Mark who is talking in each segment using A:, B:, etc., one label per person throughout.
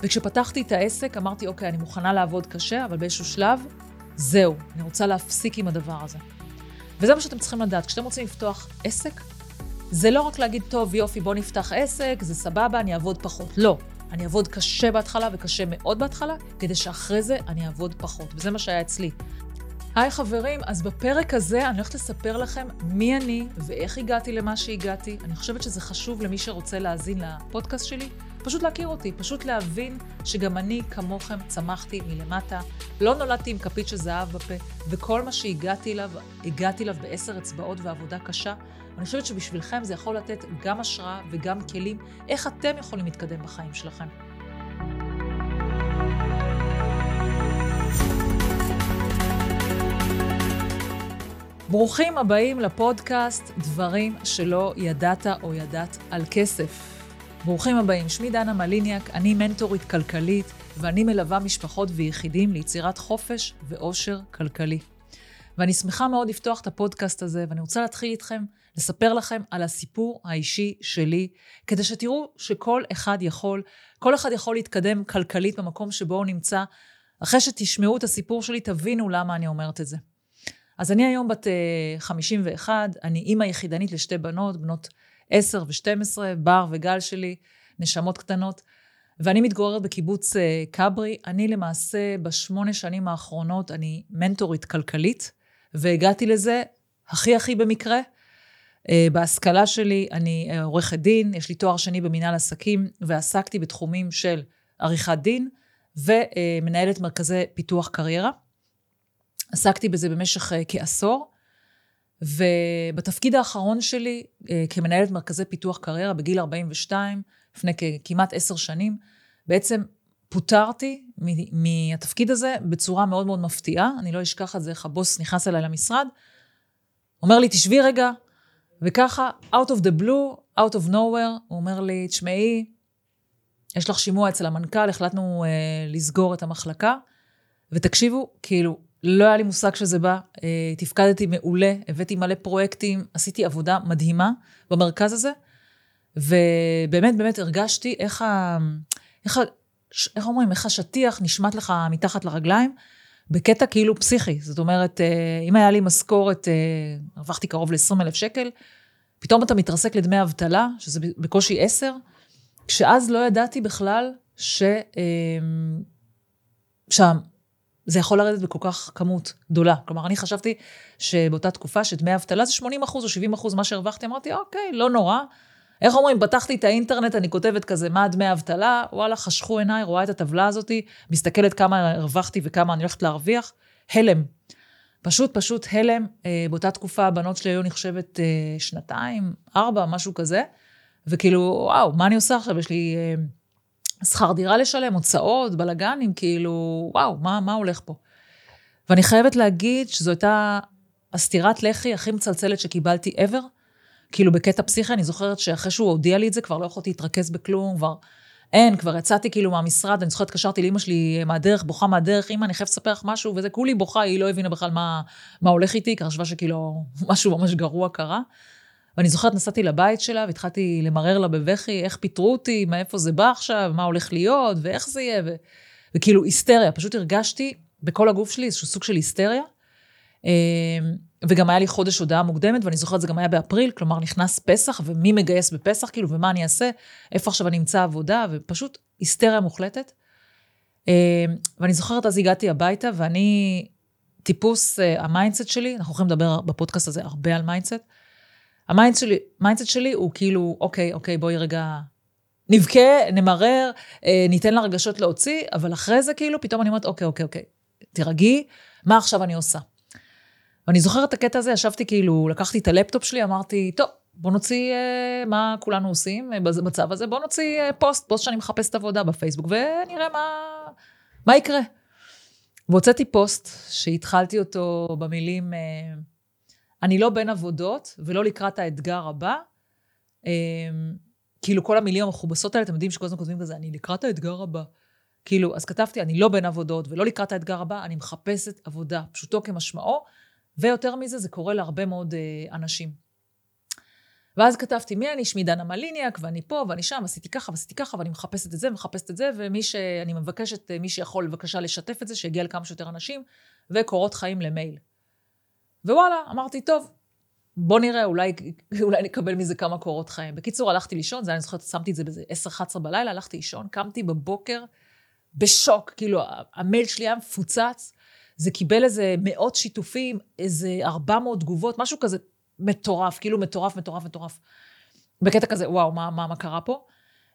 A: וכשפתחתי את העסק, אמרתי, אוקיי, אני מוכנה לעבוד קשה, אבל באיזשהו שלב, זהו, אני רוצה להפסיק עם הדבר הזה. וזה מה שאתם צריכים לדעת. כשאתם רוצים לפתוח עסק, זה לא רק להגיד, טוב, יופי, בוא נפתח עסק, זה סבבה, אני אעבוד פחות. לא. אני אעבוד קשה בהתחלה וקשה מאוד בהתחלה, כדי שאחרי זה אני אעבוד פחות. וזה מה שהיה אצלי. היי חברים, אז בפרק הזה אני הולכת לספר לכם מי אני ואיך הגעתי למה שהגעתי. אני חושבת שזה חשוב למי שרוצה להאזין לפודקאסט שלי, פשוט להכיר אותי, פשוט להבין שגם אני, כמוכם, צמחתי מלמטה. לא נולדתי עם כפית של זהב בפה, וכל מה שהגעתי אליו, הגעתי אליו בעשר אצבעות ועבודה קשה. אני חושבת שבשבילכם זה יכול לתת גם השראה וגם כלים איך אתם יכולים להתקדם בחיים שלכם. ברוכים הבאים לפודקאסט דברים שלא ידעת או ידעת על כסף. ברוכים הבאים, שמי דנה מליניאק, אני מנטורית כלכלית, ואני מלווה משפחות ויחידים ליצירת חופש ואושר כלכלי. ואני שמחה מאוד לפתוח את הפודקאסט הזה, ואני רוצה להתחיל איתכם, לספר לכם על הסיפור האישי שלי, כדי שתראו שכל אחד יכול, כל אחד יכול להתקדם כלכלית במקום שבו הוא נמצא. אחרי שתשמעו את הסיפור שלי, תבינו למה אני אומרת את זה. אז אני היום בת 51, אה, אני אימא יחידנית לשתי בנות, בנות 10 ו-12, בר וגל שלי, נשמות קטנות. ואני מתגוררת בקיבוץ אה, כברי. אני למעשה בשמונה שנים האחרונות, אני מנטורית כלכלית, והגעתי לזה הכי הכי במקרה. אה, בהשכלה שלי אני אה, עורכת דין, יש לי תואר שני במנהל עסקים, ועסקתי בתחומים של עריכת דין ומנהלת מרכזי פיתוח קריירה. עסקתי בזה במשך כעשור. ובתפקיד האחרון שלי אה, כמנהלת מרכזי פיתוח קריירה בגיל 42, לפני כמעט עשר שנים, בעצם פוטרתי מהתפקיד הזה בצורה מאוד מאוד מפתיעה. אני לא אשכח את זה, איך הבוס נכנס אליי למשרד, אומר לי, תשבי רגע, וככה, out of the blue, out of nowhere, הוא אומר לי, תשמעי, יש לך שימוע אצל המנכ"ל, החלטנו uh, לסגור את המחלקה, ותקשיבו, כאילו, לא היה לי מושג שזה בא, אה, תפקדתי מעולה, הבאתי מלא פרויקטים, עשיתי עבודה מדהימה במרכז הזה, ובאמת באמת הרגשתי איך ה... איך ה... איך אומרים, איך השטיח נשמט לך מתחת לרגליים, בקטע כאילו פסיכי. זאת אומרת, אה, אם היה לי משכורת, אה, הרווחתי קרוב ל-20 אלף שקל, פתאום אתה מתרסק לדמי אבטלה, שזה בקושי 10, כשאז לא ידעתי בכלל ש... שם, זה יכול לרדת בכל כך כמות גדולה. כלומר, אני חשבתי שבאותה תקופה שדמי אבטלה זה 80 אחוז או 70 אחוז מה שהרווחתי, אמרתי, אוקיי, לא נורא. איך אומרים, פתחתי את האינטרנט, אני כותבת כזה, מה דמי אבטלה? וואלה, חשכו עיניי, רואה את הטבלה הזאתי, מסתכלת כמה הרווחתי וכמה אני הולכת להרוויח. הלם. פשוט, פשוט הלם. אה, באותה תקופה הבנות שלי היו נחשבת אה, שנתיים, ארבע, משהו כזה. וכאילו, וואו, מה אני עושה עכשיו? יש לי... אה, שכר דירה לשלם, הוצאות, בלאגנים, כאילו, וואו, מה, מה הולך פה? ואני חייבת להגיד שזו הייתה הסטירת לחי הכי מצלצלת שקיבלתי ever. כאילו, בקטע פסיכי, אני זוכרת שאחרי שהוא הודיע לי את זה, כבר לא יכולתי להתרכז בכלום, כבר אין, כבר יצאתי כאילו מהמשרד, אני זוכרת, התקשרתי לאמא שלי מהדרך, בוכה מהדרך, אמא, אני חייבת לספר לך משהו, וזה כולי בוכה, היא לא הבינה בכלל מה, מה הולך איתי, כי חשבה שכאילו משהו ממש גרוע קרה. ואני זוכרת, נסעתי לבית שלה והתחלתי למרר לה בבכי, איך פיטרו אותי, מאיפה זה בא עכשיו, מה הולך להיות, ואיך זה יהיה, ו... וכאילו היסטריה, פשוט הרגשתי בכל הגוף שלי איזשהו סוג של היסטריה. אמ, וגם היה לי חודש הודעה מוקדמת, ואני זוכרת, זה גם היה באפריל, כלומר נכנס פסח, ומי מגייס בפסח, כאילו, ומה אני אעשה, איפה עכשיו אני אמצא עבודה, ופשוט היסטריה מוחלטת. אמ, ואני זוכרת, אז הגעתי הביתה, ואני, טיפוס אה, ה mindset שלי, אנחנו יכולים לדבר בפודקאסט הזה הרבה על mindset, ה mindset שלי, שלי הוא כאילו, אוקיי, אוקיי, בואי רגע נבכה, נמרר, אה, ניתן לרגשות להוציא, אבל אחרי זה כאילו, פתאום אני אומרת, אוקיי, אוקיי, אוקיי, תירגעי, מה עכשיו אני עושה? ואני זוכרת את הקטע הזה, ישבתי כאילו, לקחתי את הלפטופ שלי, אמרתי, טוב, בוא נוציא אה, מה כולנו עושים אה, במצב הזה, בוא נוציא אה, פוסט, פוסט שאני מחפשת עבודה בפייסבוק, ונראה מה, מה יקרה. והוצאתי פוסט שהתחלתי אותו במילים, אה, אני לא בין עבודות ולא לקראת האתגר הבא. אמ, כאילו כל המילים המכובסות האלה, אתם יודעים שכל הזמן כותבים כזה, אני לקראת האתגר הבא. כאילו, אז כתבתי, אני לא בין עבודות ולא לקראת האתגר הבא, אני מחפשת עבודה, פשוטו כמשמעו, ויותר מזה, זה קורה להרבה מאוד אה, אנשים. ואז כתבתי, מי אני? שמי דנה מליניאק, ואני פה, ואני שם, עשיתי ככה, ועשיתי ככה, ואני מחפשת את זה, ומחפשת את זה, ומי ש... אני מבקשת, מי שיכול בבקשה לשתף את זה, שיגיע לכמה שיותר אנשים, וקורות חיים למייל. ווואלה, אמרתי, טוב, בוא נראה, אולי, אולי נקבל מזה כמה קורות חיים. בקיצור, הלכתי לישון, זה אני זוכרת, שמתי את זה באיזה 10-11 בלילה, הלכתי לישון, קמתי בבוקר בשוק, כאילו, המייל שלי היה מפוצץ, זה קיבל איזה מאות שיתופים, איזה 400 תגובות, משהו כזה מטורף, כאילו מטורף, מטורף, מטורף. בקטע כזה, וואו, מה, מה, מה קרה פה?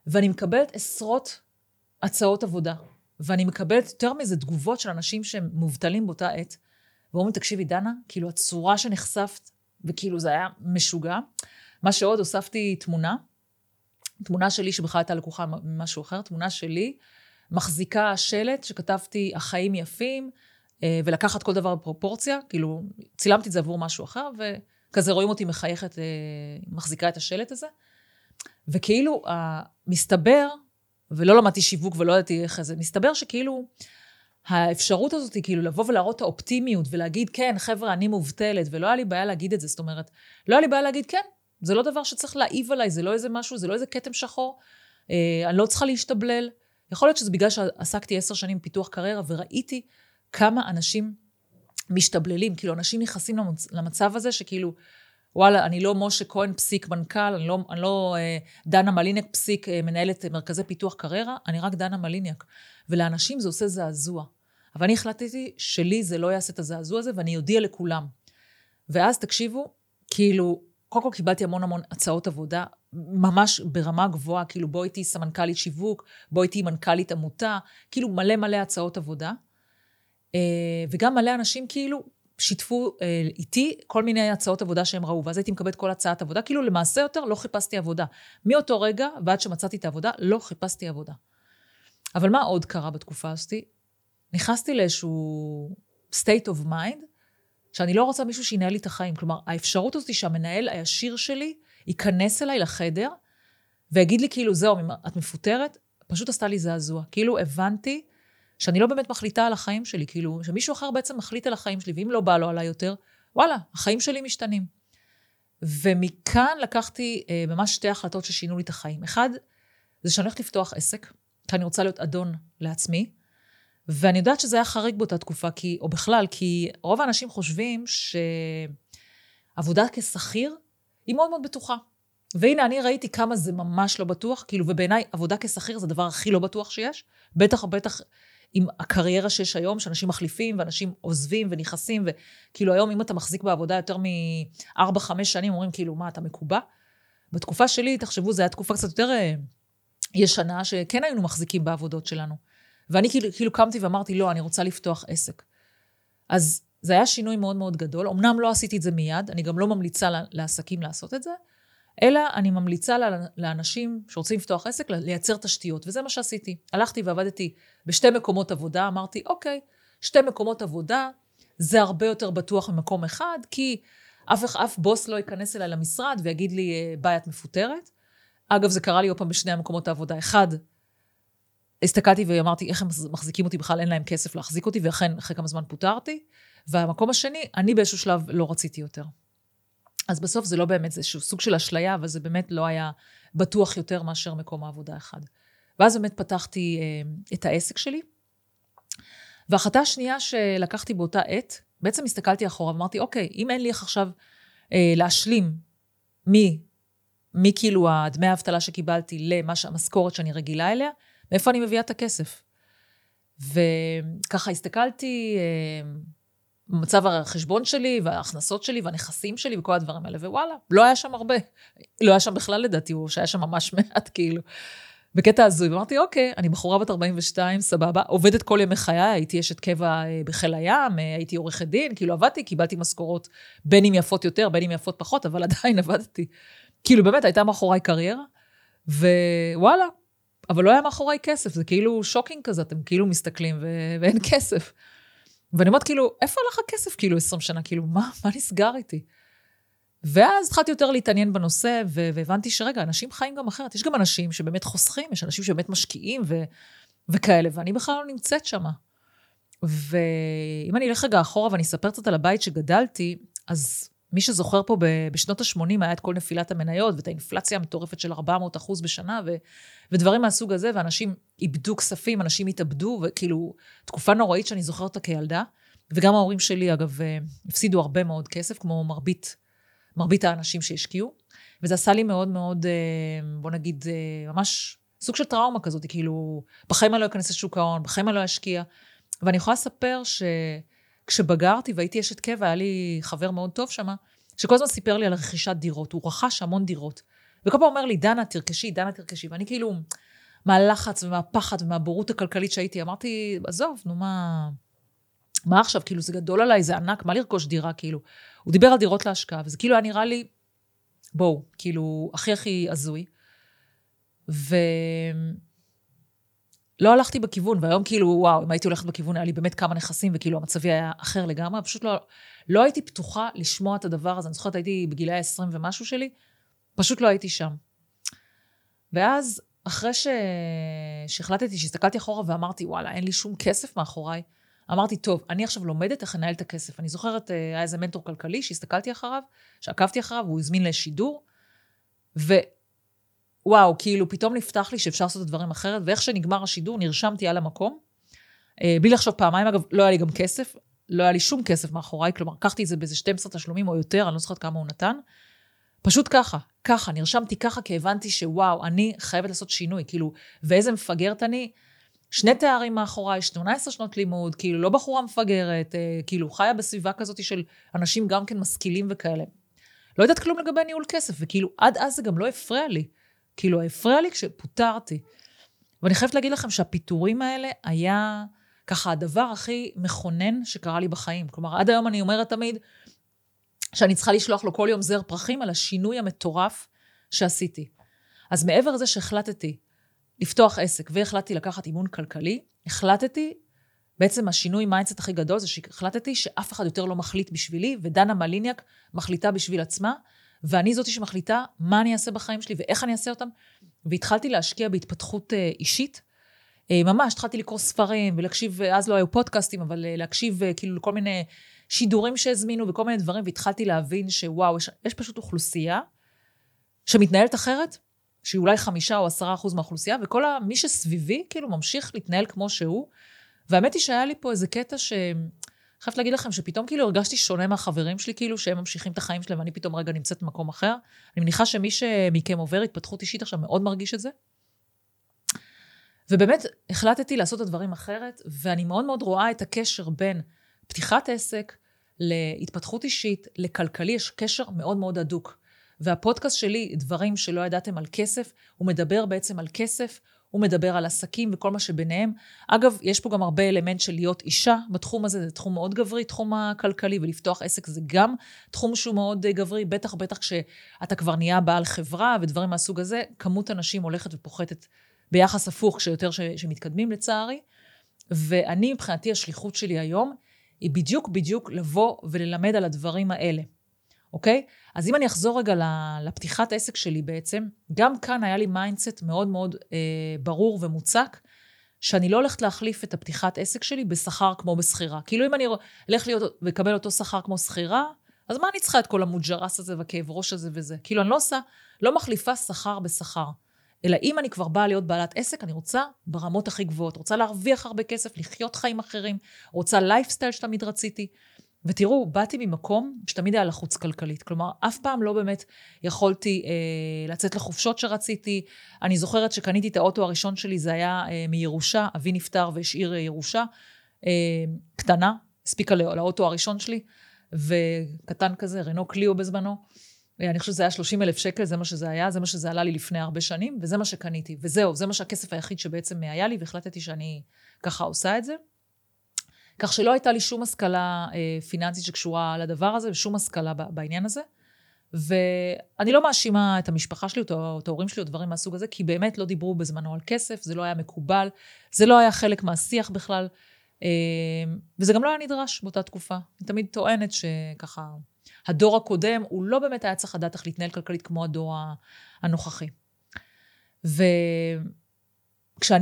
A: ואני מקבלת עשרות הצעות עבודה, ואני מקבלת יותר מזה תגובות של אנשים שהם מובטלים באותה עת, ואומרים, תקשיבי, דנה, כאילו הצורה שנחשפת, וכאילו זה היה משוגע. מה שעוד, הוספתי תמונה, תמונה שלי שבכלל הייתה לקוחה ממשהו אחר, תמונה שלי, מחזיקה שלט שכתבתי, החיים יפים, אה, ולקחת כל דבר בפרופורציה, כאילו, צילמתי את זה עבור משהו אחר, וכזה רואים אותי מחייכת, אה, מחזיקה את השלט הזה. וכאילו, מסתבר, ולא למדתי שיווק ולא ידעתי איך זה, מסתבר שכאילו, האפשרות הזאת היא כאילו לבוא ולהראות את האופטימיות ולהגיד, כן, חבר'ה, אני מובטלת, ולא היה לי בעיה להגיד את זה. זאת אומרת, לא היה לי בעיה להגיד, כן, זה לא דבר שצריך להעיב עליי, זה לא איזה משהו, זה לא איזה כתם שחור, אה, אני לא צריכה להשתבלל. יכול להיות שזה בגלל שעסקתי עשר שנים בפיתוח קריירה וראיתי כמה אנשים משתבללים, כאילו אנשים נכנסים למצ... למצב הזה שכאילו, וואלה, אני לא משה כהן פסיק מנכ"ל, אני לא, אני לא אה, דנה מליניאק פסיק אה, מנהלת מרכזי פיתוח קריירה, אני רק דנה מליניאק. ולאנשים זה עושה זעזוע. אבל אני החלטתי שלי זה לא יעשה את הזעזוע הזה, ואני אודיע לכולם. ואז תקשיבו, כאילו, קודם כל קיבלתי המון המון הצעות עבודה, ממש ברמה גבוהה, כאילו בואי איתי סמנכ"לית שיווק, בואי איתי מנכ"לית עמותה, כאילו מלא מלא הצעות עבודה. אה, וגם מלא אנשים כאילו שיתפו אה, איתי כל מיני הצעות עבודה שהם ראו, ואז הייתי מקבלת כל הצעת עבודה, כאילו למעשה יותר לא חיפשתי עבודה. מאותו רגע ועד שמצאתי את העבודה, לא חיפשתי עבודה. אבל מה עוד קרה בתקופה הזאת? נכנסתי לאיזשהו state of mind, שאני לא רוצה מישהו שינהל לי את החיים. כלומר, האפשרות הזאת שהמנהל הישיר שלי ייכנס אליי לחדר ויגיד לי כאילו, זהו, את מפוטרת, פשוט עשתה לי זעזוע. כאילו הבנתי שאני לא באמת מחליטה על החיים שלי, כאילו, שמישהו אחר בעצם מחליט על החיים שלי, ואם לא בא לו עליי יותר, וואלה, החיים שלי משתנים. ומכאן לקחתי אה, ממש שתי החלטות ששינו לי את החיים. אחד, זה שאני הולכת לפתוח עסק, כי אני רוצה להיות אדון לעצמי, ואני יודעת שזה היה חריג באותה תקופה, כי, או בכלל, כי רוב האנשים חושבים שעבודה כשכיר היא מאוד מאוד בטוחה. והנה, אני ראיתי כמה זה ממש לא בטוח, כאילו, ובעיניי עבודה כשכיר זה הדבר הכי לא בטוח שיש. בטח, בטח עם הקריירה שיש היום, שאנשים מחליפים ואנשים עוזבים ונכנסים, וכאילו היום אם אתה מחזיק בעבודה יותר מ-4-5 שנים, אומרים כאילו, מה, אתה מקובע? בתקופה שלי, תחשבו, זו הייתה תקופה קצת יותר אה, ישנה, שכן היינו מחזיקים בעבודות שלנו. ואני כאילו, כאילו קמתי ואמרתי, לא, אני רוצה לפתוח עסק. אז זה היה שינוי מאוד מאוד גדול. אמנם לא עשיתי את זה מיד, אני גם לא ממליצה לעסקים לעשות את זה, אלא אני ממליצה לאנשים שרוצים לפתוח עסק לייצר תשתיות, וזה מה שעשיתי. הלכתי ועבדתי בשתי מקומות עבודה, אמרתי, אוקיי, שתי מקומות עבודה, זה הרבה יותר בטוח ממקום אחד, כי אף, אף בוס לא ייכנס אליי למשרד ויגיד לי, אה, ביי, את מפוטרת. אגב, זה קרה לי עוד פעם בשני המקומות העבודה. אחד, הסתכלתי ואמרתי, איך הם מחזיקים אותי, בכלל אין להם כסף להחזיק אותי, ואכן, אחרי כמה זמן פוטרתי. והמקום השני, אני באיזשהו שלב לא רציתי יותר. אז בסוף זה לא באמת, זה איזשהו סוג של אשליה, אבל זה באמת לא היה בטוח יותר מאשר מקום העבודה אחד. ואז באמת פתחתי אה, את העסק שלי. וההחלטה השנייה שלקחתי באותה עת, בעצם הסתכלתי אחורה ואמרתי, אוקיי, אם אין לי איך עכשיו אה, להשלים מי, מי כאילו הדמי האבטלה שקיבלתי למה שהמשכורת שאני רגילה אליה, מאיפה אני מביאה את הכסף? וככה הסתכלתי, אה, מצב החשבון שלי וההכנסות שלי והנכסים שלי וכל הדברים האלה, ווואלה, לא היה שם הרבה. לא היה שם בכלל לדעתי, או שהיה שם ממש מעט, כאילו. בקטע הזוי, ואמרתי, אוקיי, אני בחורה בת 42, סבבה, עובדת כל ימי חיי, הייתי אשת קבע אה, בחיל הים, אה, הייתי עורכת דין, כאילו עבדתי, קיבלתי משכורות בין אם יפות יותר, בין אם יפות פחות, אבל עדיין עבדתי. כאילו באמת, הייתה מאחוריי קריירה, ווואלה, אבל לא היה מאחוריי כסף, זה כאילו שוקינג כזה, אתם כאילו מסתכלים ו- ואין כסף. ואני אומרת, כאילו, איפה הלך הכסף כאילו 20 שנה? כאילו, מה, מה נסגר איתי? ואז התחלתי יותר להתעניין בנושא, והבנתי שרגע, אנשים חיים גם אחרת. יש גם אנשים שבאמת חוסכים, יש אנשים שבאמת משקיעים ו- וכאלה, ואני בכלל לא נמצאת שם. ואם אני אלך רגע אחורה ואני אספר קצת על הבית שגדלתי, אז מי שזוכר פה בשנות ה-80 היה את כל נפילת המניות ואת האינפלציה המטורפת של 400 אחוז בשנה ו, ודברים מהסוג הזה, ואנשים איבדו כספים, אנשים התאבדו, וכאילו, תקופה נוראית שאני זוכרת אותה כילדה. וגם ההורים שלי, אגב, אה, הפסידו הרבה מאוד כסף, כמו מרבית, מרבית האנשים שהשקיעו. וזה עשה לי מאוד מאוד, אה, בוא נגיד, אה, ממש סוג של טראומה כזאת, כאילו, בחיים אני לא אכנס לשוק ההון, בחיים אני לא אשקיע. ואני יכולה לספר שכשבגרתי והייתי אשת קבע, היה לי חבר מאוד טוב שם, שכל הזמן סיפר לי על רכישת דירות. הוא רכש המון דירות. וכל פעם אומר לי, דנה, תרכשי, דנה, תרכשי. ואני כאילו, מהלחץ ומהפחד ומהבורות הכלכלית שהייתי, אמרתי, עזוב, נו מה... מה עכשיו, כאילו, זה גדול עליי, זה ענק, מה לרכוש דירה, כאילו? הוא דיבר על דירות להשקעה, וזה כאילו היה נראה לי, בואו, כאילו, הכי הכי הזוי. ולא הלכתי בכיוון, והיום כאילו, וואו, אם הייתי הולכת בכיוון, היה לי באמת כמה נכסים, וכאילו המצבי היה אחר לגמרי, פשוט לא, לא הייתי פתוחה לשמוע את הדבר הזה. אני זוכרת, הייתי בגילי ה-20 ומשהו שלי, פשוט לא הייתי שם. ואז, אחרי. שהחלטתי, שהסתכלתי אחורה ואמרתי, וואלה, אין לי שום כסף מאחוריי, אמרתי, טוב, אני עכשיו לומדת איך לנהל את הכסף. אני זוכרת, אה, היה איזה מנטור כלכלי שהסתכלתי אחריו, שעקבתי אחריו, הוא הזמין לשידור, ווואו, כאילו, פתאום נפתח לי שאפשר לעשות את הדברים אחרת, ואיך שנגמר השידור, נרשמתי על המקום. אה, בלי לחשוב פעמיים, אגב, לא היה לי גם כסף, לא היה לי שום כסף מאחוריי, כלומר, לקחתי את זה באיזה 12 תשלומים או יותר, אני לא זוכרת כמה הוא נתן. פשוט ככה, ככה, נרשמתי ככה, כי הבנתי שוואו, אני חייבת לעשות שינוי, כאילו, ואיזה מפגרת אני. שני תארים מאחוריי, 18 שנות לימוד, כאילו לא בחורה מפגרת, אה, כאילו חיה בסביבה כזאת של אנשים גם כן משכילים וכאלה. לא יודעת כלום לגבי ניהול כסף, וכאילו עד אז זה גם לא הפריע לי. כאילו, הפריע לי כשפוטרתי. ואני חייבת להגיד לכם שהפיטורים האלה היה ככה הדבר הכי מכונן שקרה לי בחיים. כלומר, עד היום אני אומרת תמיד שאני צריכה לשלוח לו כל יום זר פרחים על השינוי המטורף שעשיתי. אז מעבר לזה שהחלטתי לפתוח עסק והחלטתי לקחת אימון כלכלי, החלטתי, בעצם השינוי mindset הכי גדול זה שהחלטתי שאף אחד יותר לא מחליט בשבילי, ודנה מליניאק מחליטה בשביל עצמה, ואני זאתי שמחליטה מה אני אעשה בחיים שלי ואיך אני אעשה אותם. והתחלתי להשקיע בהתפתחות אה, אישית. אה, ממש, התחלתי לקרוא ספרים ולהקשיב, אז לא היו פודקאסטים, אבל אה, להקשיב כאילו לכל מיני שידורים שהזמינו וכל מיני דברים, והתחלתי להבין שוואו, יש, יש פשוט אוכלוסייה שמתנהלת אחרת, שהיא אולי חמישה או עשרה אחוז מהאוכלוסייה, וכל מי שסביבי כאילו ממשיך להתנהל כמו שהוא. והאמת היא שהיה לי פה איזה קטע ש... חייבת להגיד לכם שפתאום כאילו הרגשתי שונה מהחברים שלי, כאילו שהם ממשיכים את החיים שלהם ואני פתאום רגע נמצאת במקום אחר. אני מניחה שמי שמכם עובר התפתחות אישית עכשיו מאוד מרגיש את זה. ובאמת החלטתי לעשות את הדברים אחרת, ואני מאוד מאוד רואה את הקשר בין פתיחת עסק להתפתחות אישית, לכלכלי, יש קשר מאוד מאוד הדוק. והפודקאסט שלי, דברים שלא ידעתם על כסף, הוא מדבר בעצם על כסף, הוא מדבר על עסקים וכל מה שביניהם. אגב, יש פה גם הרבה אלמנט של להיות אישה בתחום הזה, זה תחום מאוד גברי, תחום הכלכלי, ולפתוח עסק זה גם תחום שהוא מאוד גברי, בטח בטח כשאתה כבר נהיה בעל חברה ודברים מהסוג הזה, כמות הנשים הולכת ופוחתת ביחס הפוך, כשיותר ש, שמתקדמים לצערי. ואני, מבחינתי, השליחות שלי היום, היא בדיוק בדיוק לבוא וללמד על הדברים האלה. אוקיי? אז אם אני אחזור רגע לפתיחת עסק שלי בעצם, גם כאן היה לי mindset מאוד מאוד אה, ברור ומוצק, שאני לא הולכת להחליף את הפתיחת עסק שלי בשכר כמו בשכירה. כאילו אם אני אלך להיות ולקבל אותו שכר כמו שכירה, אז מה אני צריכה את כל המוג'רס הזה והכאב ראש הזה וזה? כאילו אני לא עושה, לא מחליפה שכר בשכר. אלא אם אני כבר באה להיות בעלת עסק, אני רוצה ברמות הכי גבוהות. רוצה להרוויח הרבה כסף, לחיות חיים אחרים, רוצה לייפסטייל שתמיד רציתי. ותראו, באתי ממקום שתמיד היה לחוץ כלכלית. כלומר, אף פעם לא באמת יכולתי אה, לצאת לחופשות שרציתי. אני זוכרת שקניתי את האוטו הראשון שלי, זה היה אה, מירושה, אבי נפטר והשאיר אה, ירושה אה, קטנה, הספיקה לא, לאוטו הראשון שלי, וקטן כזה, רנו קליו בזמנו. אה, אני חושבת שזה היה 30 אלף שקל, זה מה שזה היה, זה מה שזה עלה לי לפני הרבה שנים, וזה מה שקניתי. וזהו, זה מה שהכסף היחיד שבעצם היה לי, והחלטתי שאני ככה עושה את זה. כך שלא הייתה לי שום השכלה אה, פיננסית שקשורה לדבר הזה, ושום השכלה בעניין הזה. ואני לא מאשימה את המשפחה שלי או את ההורים שלי או דברים מהסוג הזה, כי באמת לא דיברו בזמנו על כסף, זה לא היה מקובל, זה לא היה חלק מהשיח בכלל, אה, וזה גם לא היה נדרש באותה תקופה. אני תמיד טוענת שככה, הדור הקודם, הוא לא באמת היה צריך לדעת איך להתנהל כלכלית כמו הדור הנוכחי. וכשאני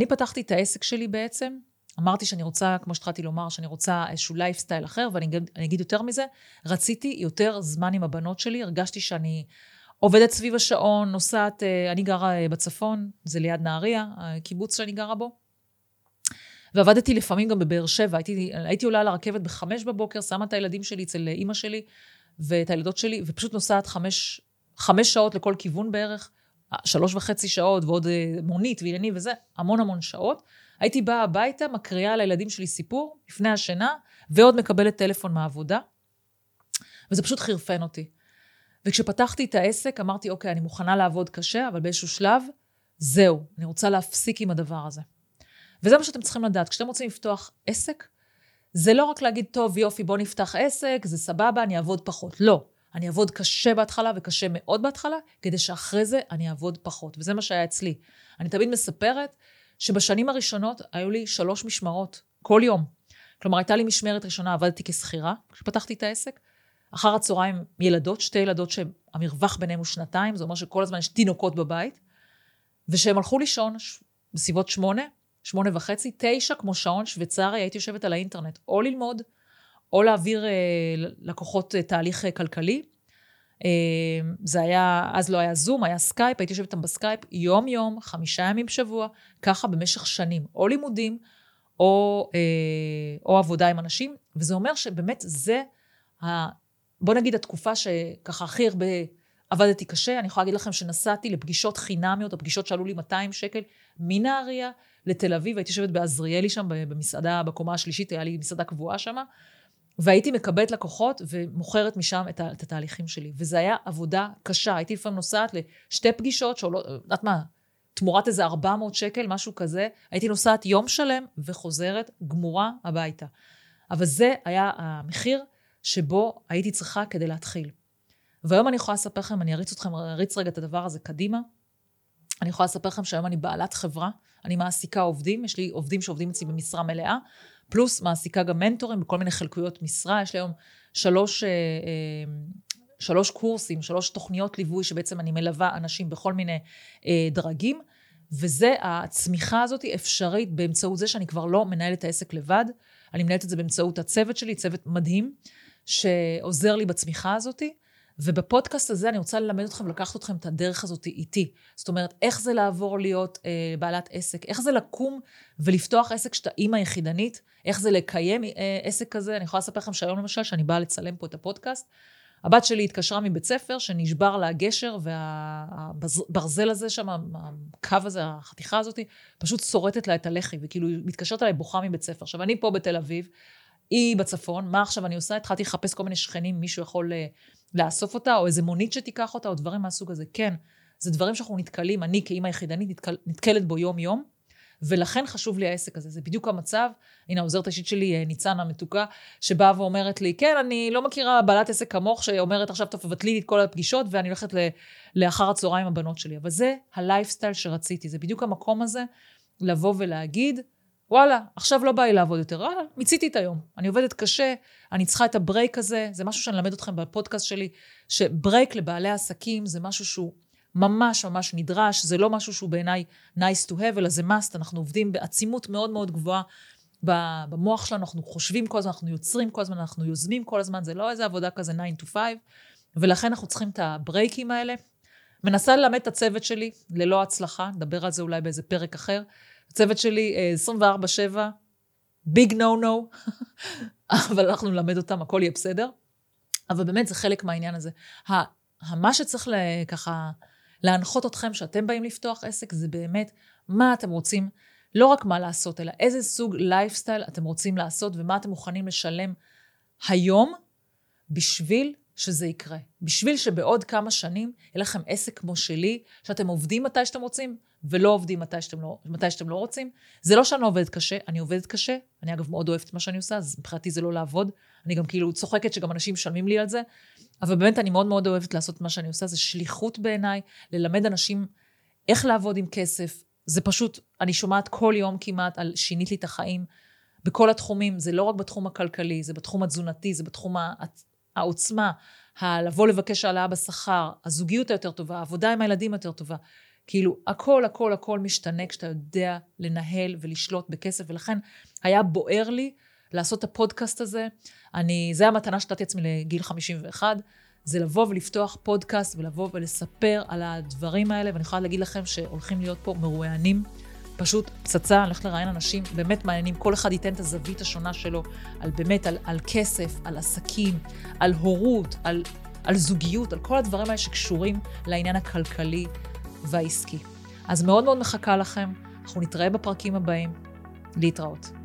A: פתחתי את העסק שלי בעצם, אמרתי שאני רוצה, כמו שהתחלתי לומר, שאני רוצה איזשהו לייפסטייל אחר, ואני אגיד, יותר מזה, רציתי יותר זמן עם הבנות שלי, הרגשתי שאני עובדת סביב השעון, נוסעת, אה, אני גרה אה, בצפון, זה ליד נהריה, הקיבוץ שאני גרה בו. ועבדתי לפעמים גם בבאר שבע, הייתי, הייתי עולה לרכבת בחמש בבוקר, שמה את הילדים שלי אצל אימא שלי ואת הילדות שלי, ופשוט נוסעת חמש, חמש שעות לכל כיוון בערך, שלוש וחצי שעות ועוד אה, מונית ועניינים וזה, המון המון שעות. הייתי באה הביתה, מקריאה לילדים שלי סיפור לפני השינה, ועוד מקבלת טלפון מהעבודה, וזה פשוט חירפן אותי. וכשפתחתי את העסק, אמרתי, אוקיי, אני מוכנה לעבוד קשה, אבל באיזשהו שלב, זהו, אני רוצה להפסיק עם הדבר הזה. וזה מה שאתם צריכים לדעת. כשאתם רוצים לפתוח עסק, זה לא רק להגיד, טוב, יופי, בוא נפתח עסק, זה סבבה, אני אעבוד פחות. לא. אני אעבוד קשה בהתחלה וקשה מאוד בהתחלה, כדי שאחרי זה אני אעבוד פחות. וזה מה שהיה אצלי. אני תמיד מספרת שבשנים הראשונות היו לי שלוש משמרות, כל יום. כלומר, הייתה לי משמרת ראשונה, עבדתי כשכירה, כשפתחתי את העסק. אחר הצהריים ילדות, שתי ילדות שהמרווח ביניהם הוא שנתיים, זה אומר שכל הזמן יש תינוקות בבית. וכשהם הלכו לישון בסביבות שמונה, שמונה וחצי, תשע, כמו שעון שוויצרי, הייתי יושבת על האינטרנט, או ללמוד, או להעביר אה, לקוחות אה, תהליך אה, כלכלי. אה, זה היה, אז לא היה זום, היה סקייפ, הייתי יושבת איתם בסקייפ יום-יום, חמישה ימים בשבוע, ככה במשך שנים, או לימודים, או, אה, או עבודה עם אנשים, וזה אומר שבאמת זה, ה, בוא נגיד התקופה שככה הכי הרבה עבדתי קשה, אני יכולה להגיד לכם שנסעתי לפגישות חינמיות, הפגישות שעלו לי 200 שקל, מנהריה לתל אביב, הייתי יושבת בעזריאלי שם, במסעדה, בקומה השלישית, היה לי מסעדה קבועה שם, והייתי מקבלת לקוחות ומוכרת משם את, את התהליכים שלי. וזו הייתה עבודה קשה. הייתי לפעמים נוסעת לשתי פגישות שעולות, יודעת מה, תמורת איזה 400 שקל, משהו כזה. הייתי נוסעת יום שלם וחוזרת גמורה הביתה. אבל זה היה המחיר שבו הייתי צריכה כדי להתחיל. והיום אני יכולה לספר לכם, אני אריץ אתכם, אריץ רגע את הדבר הזה קדימה. אני יכולה לספר לכם שהיום אני בעלת חברה, אני מעסיקה עובדים, יש לי עובדים שעובדים אצלי במשרה מלאה, פלוס מעסיקה גם מנטורים בכל מיני חלקויות משרה, יש לי היום שלוש, אה, אה, שלוש קורסים, שלוש תוכניות ליווי שבעצם אני מלווה אנשים בכל מיני אה, דרגים, וזה, הצמיחה הזאת אפשרית באמצעות זה שאני כבר לא מנהלת את העסק לבד, אני מנהלת את זה באמצעות הצוות שלי, צוות מדהים, שעוזר לי בצמיחה הזאתי. ובפודקאסט הזה אני רוצה ללמד אתכם, לקחת אתכם את הדרך הזאת איתי. זאת אומרת, איך זה לעבור להיות אה, בעלת עסק, איך זה לקום ולפתוח עסק כשאתה אימא יחידנית, איך זה לקיים אה, עסק כזה. אני יכולה לספר לכם שהיום למשל, שאני באה לצלם פה את הפודקאסט, הבת שלי התקשרה מבית ספר שנשבר לה הגשר, והברזל הזה שם, הקו הזה, החתיכה הזאת, פשוט שורטת לה את הלחי, וכאילו היא מתקשרת אליי בוכה מבית ספר. עכשיו, אני פה בתל אביב, היא בצפון, מה עכשיו אני עושה? התחלתי לחפש כל מיני שכנים, מישהו יכול... אה, לאסוף אותה, או איזה מונית שתיקח אותה, או דברים מהסוג הזה. כן, זה דברים שאנחנו נתקלים, אני כאימא יחידנית נתקל, נתקלת בו יום-יום, ולכן חשוב לי העסק הזה. זה בדיוק המצב. הנה, העוזרת האישית שלי, אה, ניצן המתוקה, שבאה ואומרת לי, כן, אני לא מכירה בעלת עסק כמוך, שאומרת עכשיו, טוב, תבטלי לי את כל הפגישות, ואני הולכת לאחר הצהריים עם הבנות שלי. אבל זה הלייפסטייל שרציתי, זה בדיוק המקום הזה, לבוא ולהגיד, וואלה, עכשיו לא בא לי לעבוד יותר, וואלה, מיציתי את היום. אני עובדת קשה, אני צריכה את ה break הזה, זה משהו שאני אלמד אתכם בפודקאסט שלי, ש break לבעלי עסקים זה משהו שהוא ממש ממש נדרש, זה לא משהו שהוא בעיניי nice to have, אלא זה must, אנחנו עובדים בעצימות מאוד מאוד גבוהה במוח שלנו, אנחנו חושבים כל הזמן, אנחנו יוצרים כל הזמן, אנחנו יוזמים כל הזמן, זה לא איזה עבודה כזה 9 to 5, ולכן אנחנו צריכים את ה break ים האלה. מנסה ללמד את הצוות שלי, ללא הצלחה, נדבר על זה אולי באיזה פרק אחר. הצוות שלי 24-7, big no no, אבל אנחנו נלמד אותם, הכל יהיה בסדר. אבל באמת זה חלק מהעניין הזה. מה שצריך ככה להנחות אתכם, שאתם באים לפתוח עסק, זה באמת מה אתם רוצים, לא רק מה לעשות, אלא איזה סוג לייפסטייל אתם רוצים לעשות ומה אתם מוכנים לשלם היום בשביל שזה יקרה. בשביל שבעוד כמה שנים יהיה לכם עסק כמו שלי, שאתם עובדים מתי שאתם רוצים, ולא עובדים מתי שאתם לא, מתי שאתם לא רוצים. זה לא שאני עובדת קשה, אני עובדת קשה. אני אגב מאוד אוהבת מה שאני עושה, אז מבחינתי זה לא לעבוד. אני גם כאילו צוחקת שגם אנשים משלמים לי על זה. אבל באמת אני מאוד מאוד אוהבת לעשות מה שאני עושה, זה שליחות בעיניי, ללמד אנשים איך לעבוד עם כסף. זה פשוט, אני שומעת כל יום כמעט על שינית לי את החיים. בכל התחומים, זה לא רק בתחום הכלכלי, זה בתחום התזונתי, זה בתחום העוצמה, הלבוא לבקש העלאה בשכר, הזוגיות היותר טובה, העבודה עם הילדים יותר טובה. כאילו, הכל, הכל, הכל משתנה כשאתה יודע לנהל ולשלוט בכסף, ולכן היה בוער לי לעשות את הפודקאסט הזה. אני, זה המתנה שנתתי עצמי לגיל 51, זה לבוא ולפתוח פודקאסט ולבוא ולספר על הדברים האלה, ואני יכולה להגיד לכם שהולכים להיות פה מרואיינים. פשוט פצצה, אני הולכת לראיין אנשים באמת מעניינים, כל אחד ייתן את הזווית השונה שלו, על באמת, על, על כסף, על עסקים, על הורות, על, על זוגיות, על כל הדברים האלה שקשורים לעניין הכלכלי והעסקי. אז מאוד מאוד מחכה לכם, אנחנו נתראה בפרקים הבאים. להתראות.